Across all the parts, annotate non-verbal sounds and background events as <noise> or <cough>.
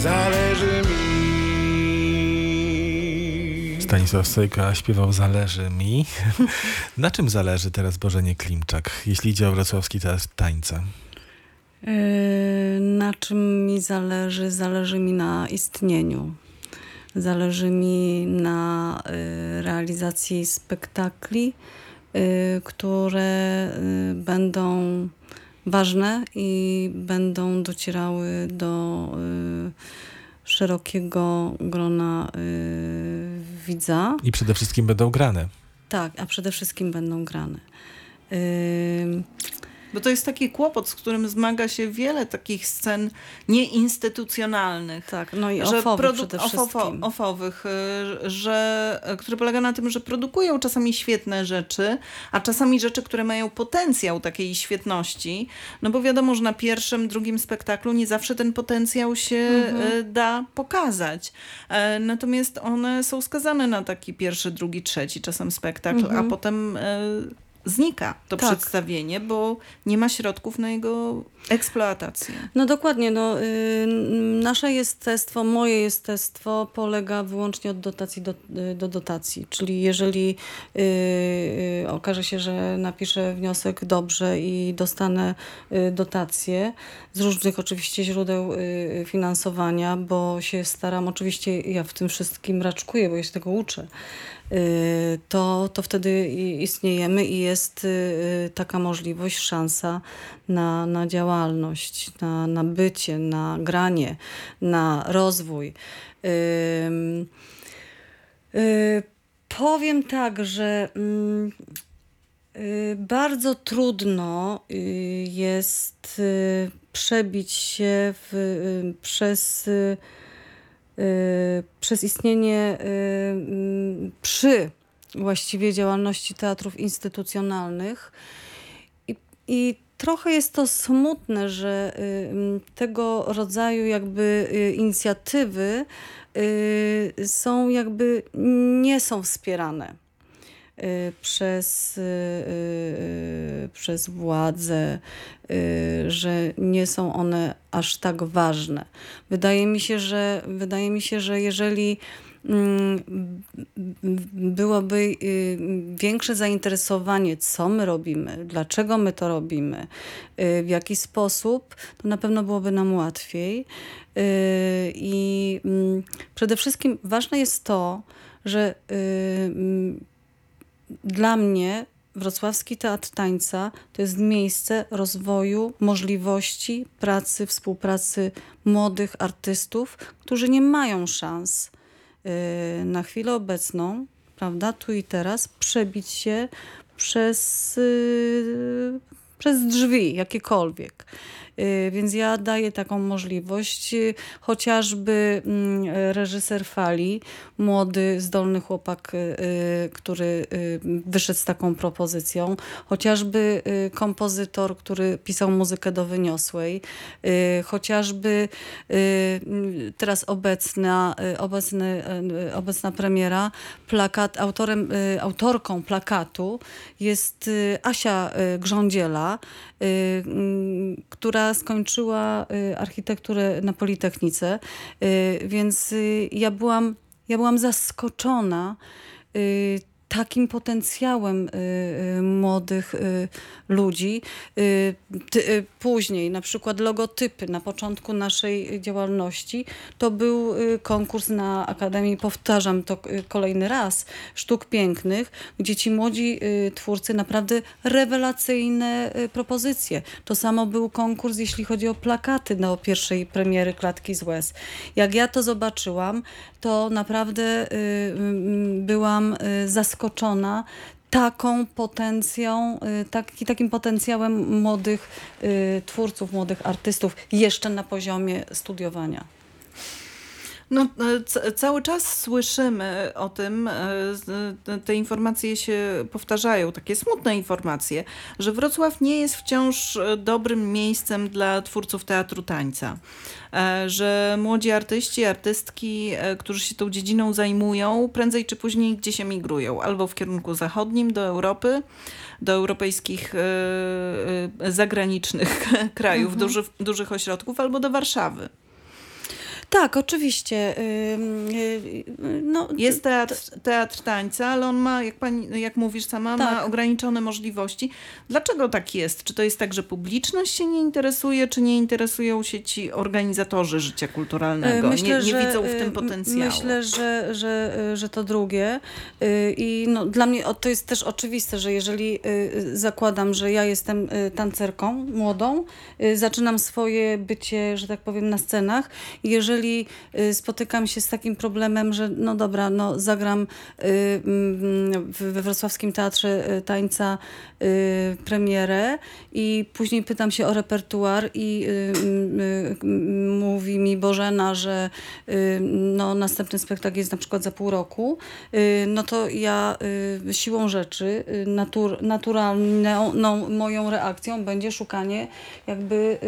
zależy mi. Stanisław Sojka śpiewał Zależy mi. <laughs> Na czym zależy teraz Bożenie Klimczak, jeśli idzie o wrocławski teatr tańca? Yy, na czym mi zależy? Zależy mi na istnieniu. Zależy mi na y, realizacji spektakli, y, które y, będą ważne i będą docierały do szerokiego grona widza. I przede wszystkim będą grane. Tak, a przede wszystkim będą grane. Bo to jest taki kłopot, z którym zmaga się wiele takich scen nieinstytucjonalnych. Tak, no i ofowych przede wszystkim. Ofowych, y, że, które polega na tym, że produkują czasami świetne rzeczy, a czasami rzeczy, które mają potencjał takiej świetności. No bo wiadomo, że na pierwszym, drugim spektaklu nie zawsze ten potencjał się mhm. Y, da pokazać. E, natomiast one są skazane na taki pierwszy, drugi, trzeci czasem spektakl, mhm. a potem e, znika to tak. przedstawienie, bo nie ma środków na jego eksploatację. No dokładnie. No, y, nasze jestestwo, moje jestestwo polega wyłącznie od dotacji do, y, do dotacji. Czyli jeżeli y, y, okaże się, że napiszę wniosek dobrze i dostanę y, dotację z różnych oczywiście źródeł y, finansowania, bo się staram, oczywiście ja w tym wszystkim raczkuję, bo ja się tego uczę to, to wtedy istniejemy i jest taka możliwość, szansa na, na działalność, na, na bycie, na granie, na rozwój. Y, powiem tak, że mm, bardzo trudno jest przebić się w, przez Y, przez istnienie y, mm, przy właściwie działalności teatrów instytucjonalnych. I, i trochę jest to smutne, że y, tego rodzaju jakby inicjatywy są jakby nie są wspierane. Y, przez, y, y, przez władze, że nie są one aż tak ważne. Wydaje mi się, że, wydaje mi się, że jeżeli byłoby większe zainteresowanie, co my robimy, dlaczego my to robimy, w jaki sposób, to na pewno byłoby nam łatwiej. I mm, przede wszystkim ważne jest to, że dla mnie Wrocławski Teatr Tańca to jest miejsce rozwoju, możliwości pracy, współpracy młodych artystów, którzy nie mają szans y, na chwilę obecną, prawda, tu i teraz, przebić się przez, y, przez drzwi jakiekolwiek. Y, więc ja daję taką możliwość. Y, chociażby mm, reżyser Fali, młody, zdolny chłopak, y, który wyszedł z taką propozycją. Chociażby kompozytor, który pisał muzykę do Wyniosłej. Chociażby teraz obecna, obecny, obecna premiera, plakat, autorem, autorką plakatu jest Asia Grządziela, która skończyła y, architekturę na Politechnice, y, więc y, ja byłam, ja byłam zaskoczona takim potencjałem y, y, młodych y, ludzi. Później na przykład logotypy na początku naszej działalności to był konkurs na Akademii, powtarzam to kolejny raz, sztuk pięknych, gdzie ci młodzi twórcy naprawdę rewelacyjne propozycje. To samo był konkurs, jeśli chodzi o plakaty do pierwszej premiery Klatki z Łez. Jak ja to zobaczyłam, to naprawdę byłam zaskoczona zaskoczona taką potencją, y, taki, takim potencjałem młodych y, twórców, młodych artystów jeszcze na poziomie studiowania. No, e, cały czas słyszymy o tym, e, te informacje się powtarzają, takie smutne informacje, że Wrocław nie jest wciąż e, dobrym miejscem dla twórców teatru tańca. Że młodzi artyści, artystki, którzy się tą dziedziną zajmują, prędzej czy później gdzieś emigrują, albo w kierunku zachodnim do Europy, do europejskich zagranicznych <laughs> krajów, mhm. dużych, dużych ośrodków, albo do Warszawy. Tak, oczywiście. Y, y, No, Jest teatr, teatr tańca, ale on ma, jak, pani, jak mówisz sama, ma Tak. ograniczone możliwości. Dlaczego tak jest? Czy to jest tak, że publiczność się nie interesuje, czy nie interesują się ci organizatorzy życia kulturalnego? nie, nie widzą w tym y, potencjału. Myślę, że, że, y, że to drugie. Y, I no, dla mnie to jest też oczywiste, że jeżeli y, zakładam, że ja jestem y, tancerką młodą, y, zaczynam swoje bycie, że tak powiem, na scenach. I jeżeli y, spotykam się z takim problemem, że no dobra, no zagram y, mm, we Wrocławskim Teatrze y, Tańca premierę i później pytam się o repertuar i y, mówi mi Bożena, że no, następny spektakl jest na przykład za pół roku, no to ja siłą rzeczy, natur, naturalną no, moją reakcją będzie szukanie jakby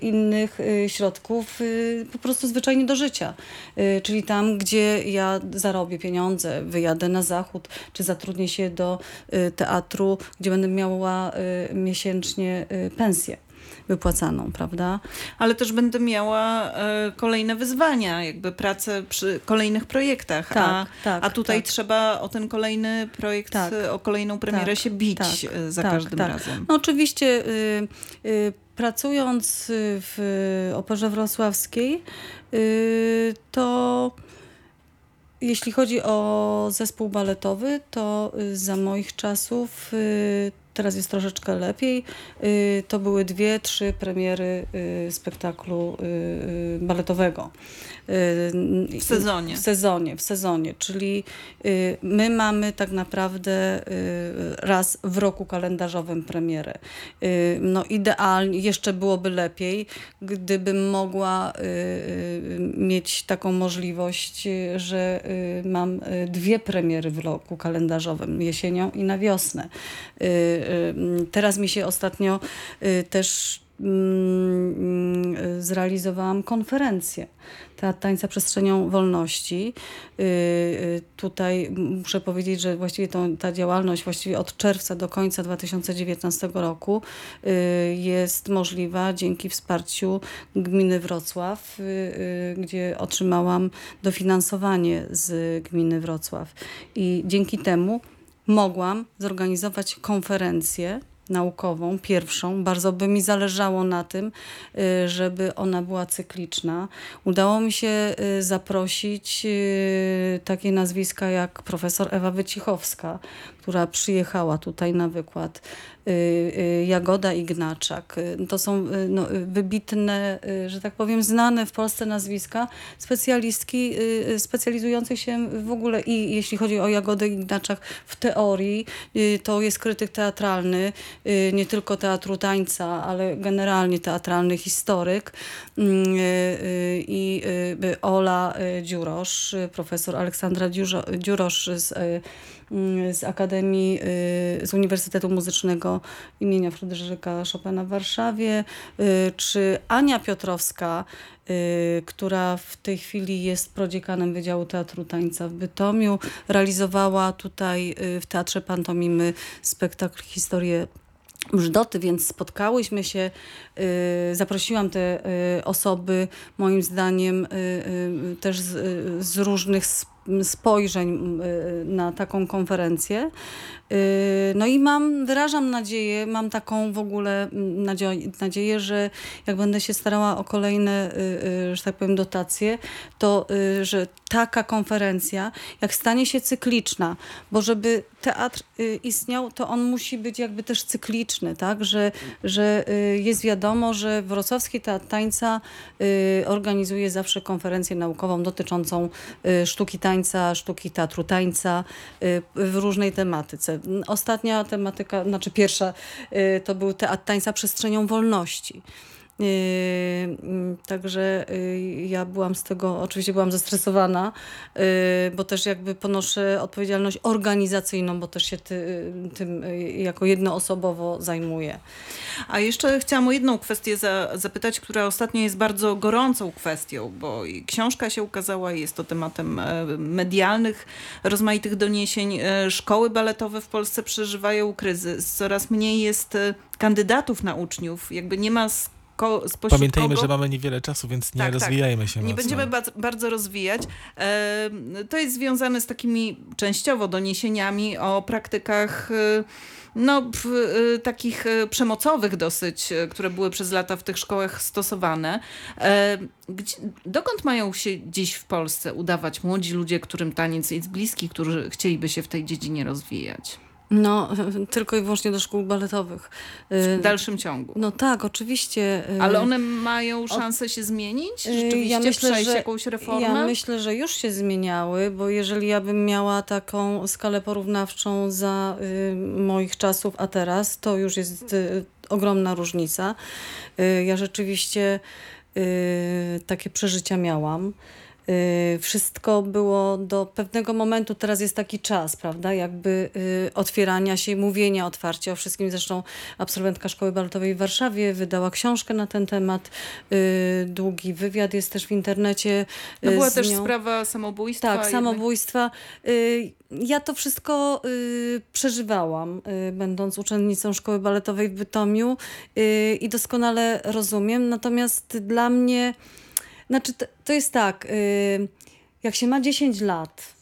innych środków po prostu zwyczajnie do życia. Y, Czyli tam, gdzie ja zarobię pieniądze, wyjadę na zachód, czy zatrudnię się do y, teatru, gdzie będę miała y, miesięcznie pensję wypłacaną, prawda? Ale też będę miała e, kolejne wyzwania, jakby pracę przy kolejnych projektach. a, Tak, tak, a tutaj tak. trzeba o ten kolejny projekt, Tak. o kolejną premierę Tak, się bić tak, e, za tak, każdym tak. razem. No oczywiście y, y, pracując w Operze Wrocławskiej, y, to jeśli chodzi o zespół baletowy, to y, za moich czasów, y, teraz jest troszeczkę lepiej, y, to były dwie, trzy premiery y, spektaklu y, baletowego. Y, W sezonie. W sezonie, w sezonie, czyli y, my mamy tak naprawdę y, raz w roku kalendarzowym premierę. No idealnie, jeszcze byłoby lepiej, gdybym mogła mieć taką możliwość, że mam dwie premiery w roku kalendarzowym, jesienią i na wiosnę. Teraz mi się ostatnio też zrealizowałam konferencję Teatr Tańca Przestrzenią Wolności. Y, y, Tutaj muszę powiedzieć, że właściwie to, ta działalność właściwie od czerwca do końca 2019 roku y, jest możliwa dzięki wsparciu gminy Wrocław, y, y, gdzie otrzymałam dofinansowanie z gminy Wrocław. I dzięki temu mogłam zorganizować konferencję naukową, pierwszą. Bardzo by mi zależało na tym, y, żeby ona była cykliczna. Udało mi się y, zaprosić y, takie nazwiska jak profesor Ewa Wycichowska, która przyjechała tutaj na wykład, Jagoda Ignaczak. Y, To są y, no, y, wybitne, y, że tak powiem, znane w Polsce nazwiska specjalistki y, y, specjalizujących się w ogóle i jeśli chodzi o Jagodę Ignaczak w teorii, y, to jest krytyk teatralny, y, nie tylko teatru tańca, ale generalnie teatralny historyk Mm, y, y, i y, Ola y, Dziurosz, y, profesor Aleksandra Dziurosz z y, z Akademii, y, z Uniwersytetu Muzycznego imienia Fryderyka Chopina w Warszawie, y, czy Ania Piotrowska, y, która w tej chwili jest prodziekanem Wydziału Teatru Tańca w Bytomiu, realizowała tutaj y, w Teatrze Pantomimy spektakl Historię Brzdoty, więc spotkałyśmy się, y, zaprosiłam te y, osoby, moim zdaniem, y, y, też z, y, z różnych spojrzeń y, na taką konferencję. Y, No i mam, wyrażam nadzieję, mam taką w ogóle nadzieję, że jak będę się starała o kolejne, y, że tak powiem, dotacje, to że taka konferencja, jak stanie się cykliczna, bo żeby teatr istniał, to on musi być jakby też cykliczny, tak? Że, że jest wiadomo, że Wrocławski Teatr Tańca organizuje zawsze konferencję naukową dotyczącą sztuki tańca, sztuki teatru tańca y, w różnej tematyce. Ostatnia tematyka, znaczy pierwsza, y, to był Teatr Tańca Przestrzenią Wolności. Yy, mm, Także yy, ja byłam z tego, oczywiście byłam zestresowana, yy, bo też jakby ponoszę odpowiedzialność organizacyjną, bo też się ty, tym jako jednoosobowo zajmuję. A jeszcze chciałam o jedną kwestię za, zapytać, która ostatnio jest bardzo gorącą kwestią, bo książka się ukazała i jest to tematem e, medialnych, rozmaitych doniesień. E, Szkoły baletowe w Polsce przeżywają kryzys. Coraz mniej jest e, kandydatów na uczniów. Jakby nie ma ko, spośród Pamiętajmy, kogo... że mamy niewiele czasu, więc nie Tak, tak. rozwijajmy się Nie mocno. będziemy bardzo, bardzo rozwijać. E, To jest związane z takimi częściowo doniesieniami o praktykach e, no, e, takich przemocowych dosyć, które były przez lata w tych szkołach stosowane. Gdzie, dokąd mają się dziś w Polsce udawać młodzi ludzie, którym taniec jest bliski, którzy chcieliby się w tej dziedzinie rozwijać? No, <laughs> tylko i wyłącznie do szkół baletowych. W Y, dalszym ciągu. No tak, oczywiście. y, Ale one mają szansę się zmienić? y, Rzeczywiście przejść jakąś reformę? Ja myślę, że już się zmieniały, bo jeżeli ja bym miała taką skalę porównawczą za y, moich czasów, a teraz, to już jest y, ogromna różnica. Y, ja rzeczywiście takie przeżycia miałam. Y, Wszystko było do pewnego momentu, teraz jest taki czas, prawda, jakby y, otwierania się, mówienia otwarcie o wszystkim. Zresztą absolwentka Szkoły Baletowej w Warszawie wydała książkę na ten temat. Y, Długi wywiad jest też w internecie. No była też nią. sprawa samobójstwa. Tak, samobójstwa. Ja to wszystko przeżywałam, będąc uczennicą szkoły baletowej w Bytomiu i doskonale rozumiem. Natomiast dla mnie, znaczy to, to jest tak, y, jak się ma 10 lat,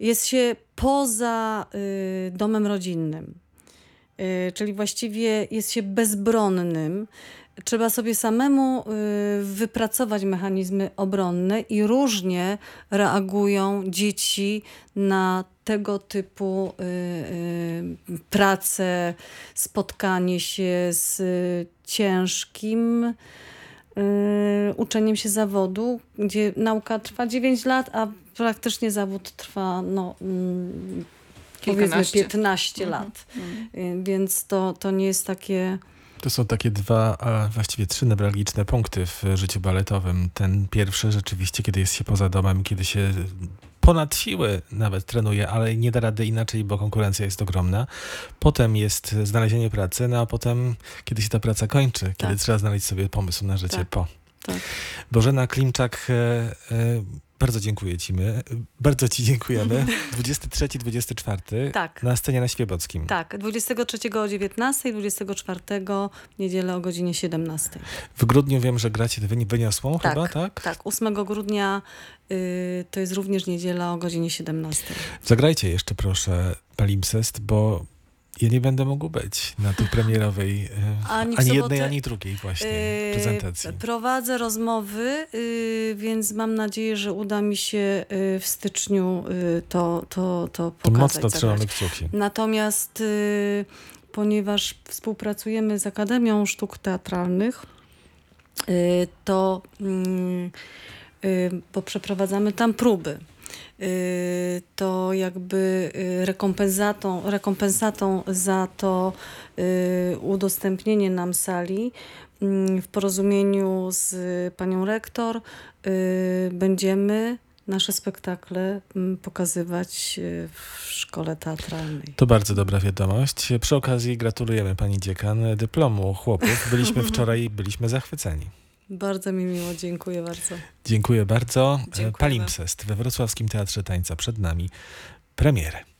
jest się poza y, domem rodzinnym, y, czyli właściwie jest się bezbronnym. Trzeba sobie samemu wypracować mechanizmy obronne i różnie reagują dzieci na tego typu pracę, spotkanie się z ciężkim uczeniem się zawodu, gdzie nauka trwa 9 lat, a praktycznie zawód trwa no, mm, powiedzmy Kilkanaście. 15 Mhm. lat. Y, Więc to, to nie jest takie... To są takie dwa, a właściwie trzy newralgiczne punkty w życiu baletowym. Ten pierwszy rzeczywiście, kiedy jest się poza domem, kiedy się ponad siły nawet trenuje, ale nie da rady inaczej, bo konkurencja jest ogromna. Potem jest znalezienie pracy, no a potem, kiedy się ta praca kończy, kiedy Tak. trzeba znaleźć sobie pomysł na życie Tak. po. Tak. Bożena Klimczak, e, e, bardzo dziękuję Ci. My. Bardzo Ci dziękujemy. <laughs> 23-24 Tak. na scenie na Świebockim. Tak, 23 o 19, 24 w niedzielę o godzinie 17. W grudniu wiem, że gracie wyni- wyniosłą Tak, chyba, tak? Tak, 8 grudnia y, to jest również niedziela o godzinie 17. Zagrajcie jeszcze proszę Palimpsest, bo ja nie będę mógł być na tej premierowej e, Ani ani, jednej, ani drugiej właśnie Y, prezentacji. Prowadzę rozmowy, y, więc mam nadzieję, że uda mi się y, w styczniu y, to, to, to To pokazać. mocno zagrać. trzymamy kciuki. Natomiast ponieważ współpracujemy z Akademią Sztuk Teatralnych, to mm, bo przeprowadzamy tam próby. Y, To jakby y, rekompensatą, rekompensatą za to y, udostępnienie nam sali mm, w porozumieniu z panią rektor będziemy nasze spektakle mm, pokazywać w szkole teatralnej. To bardzo dobra wiadomość. Przy okazji gratulujemy pani dziekan dyplomu chłopów. Byliśmy <laughs> wczoraj i byliśmy zachwyceni. Bardzo mi miło, dziękuję bardzo. Dziękuję bardzo. Dziękujemy. Palimpsest we Wrocławskim Teatrze Tańca przed nami premiery.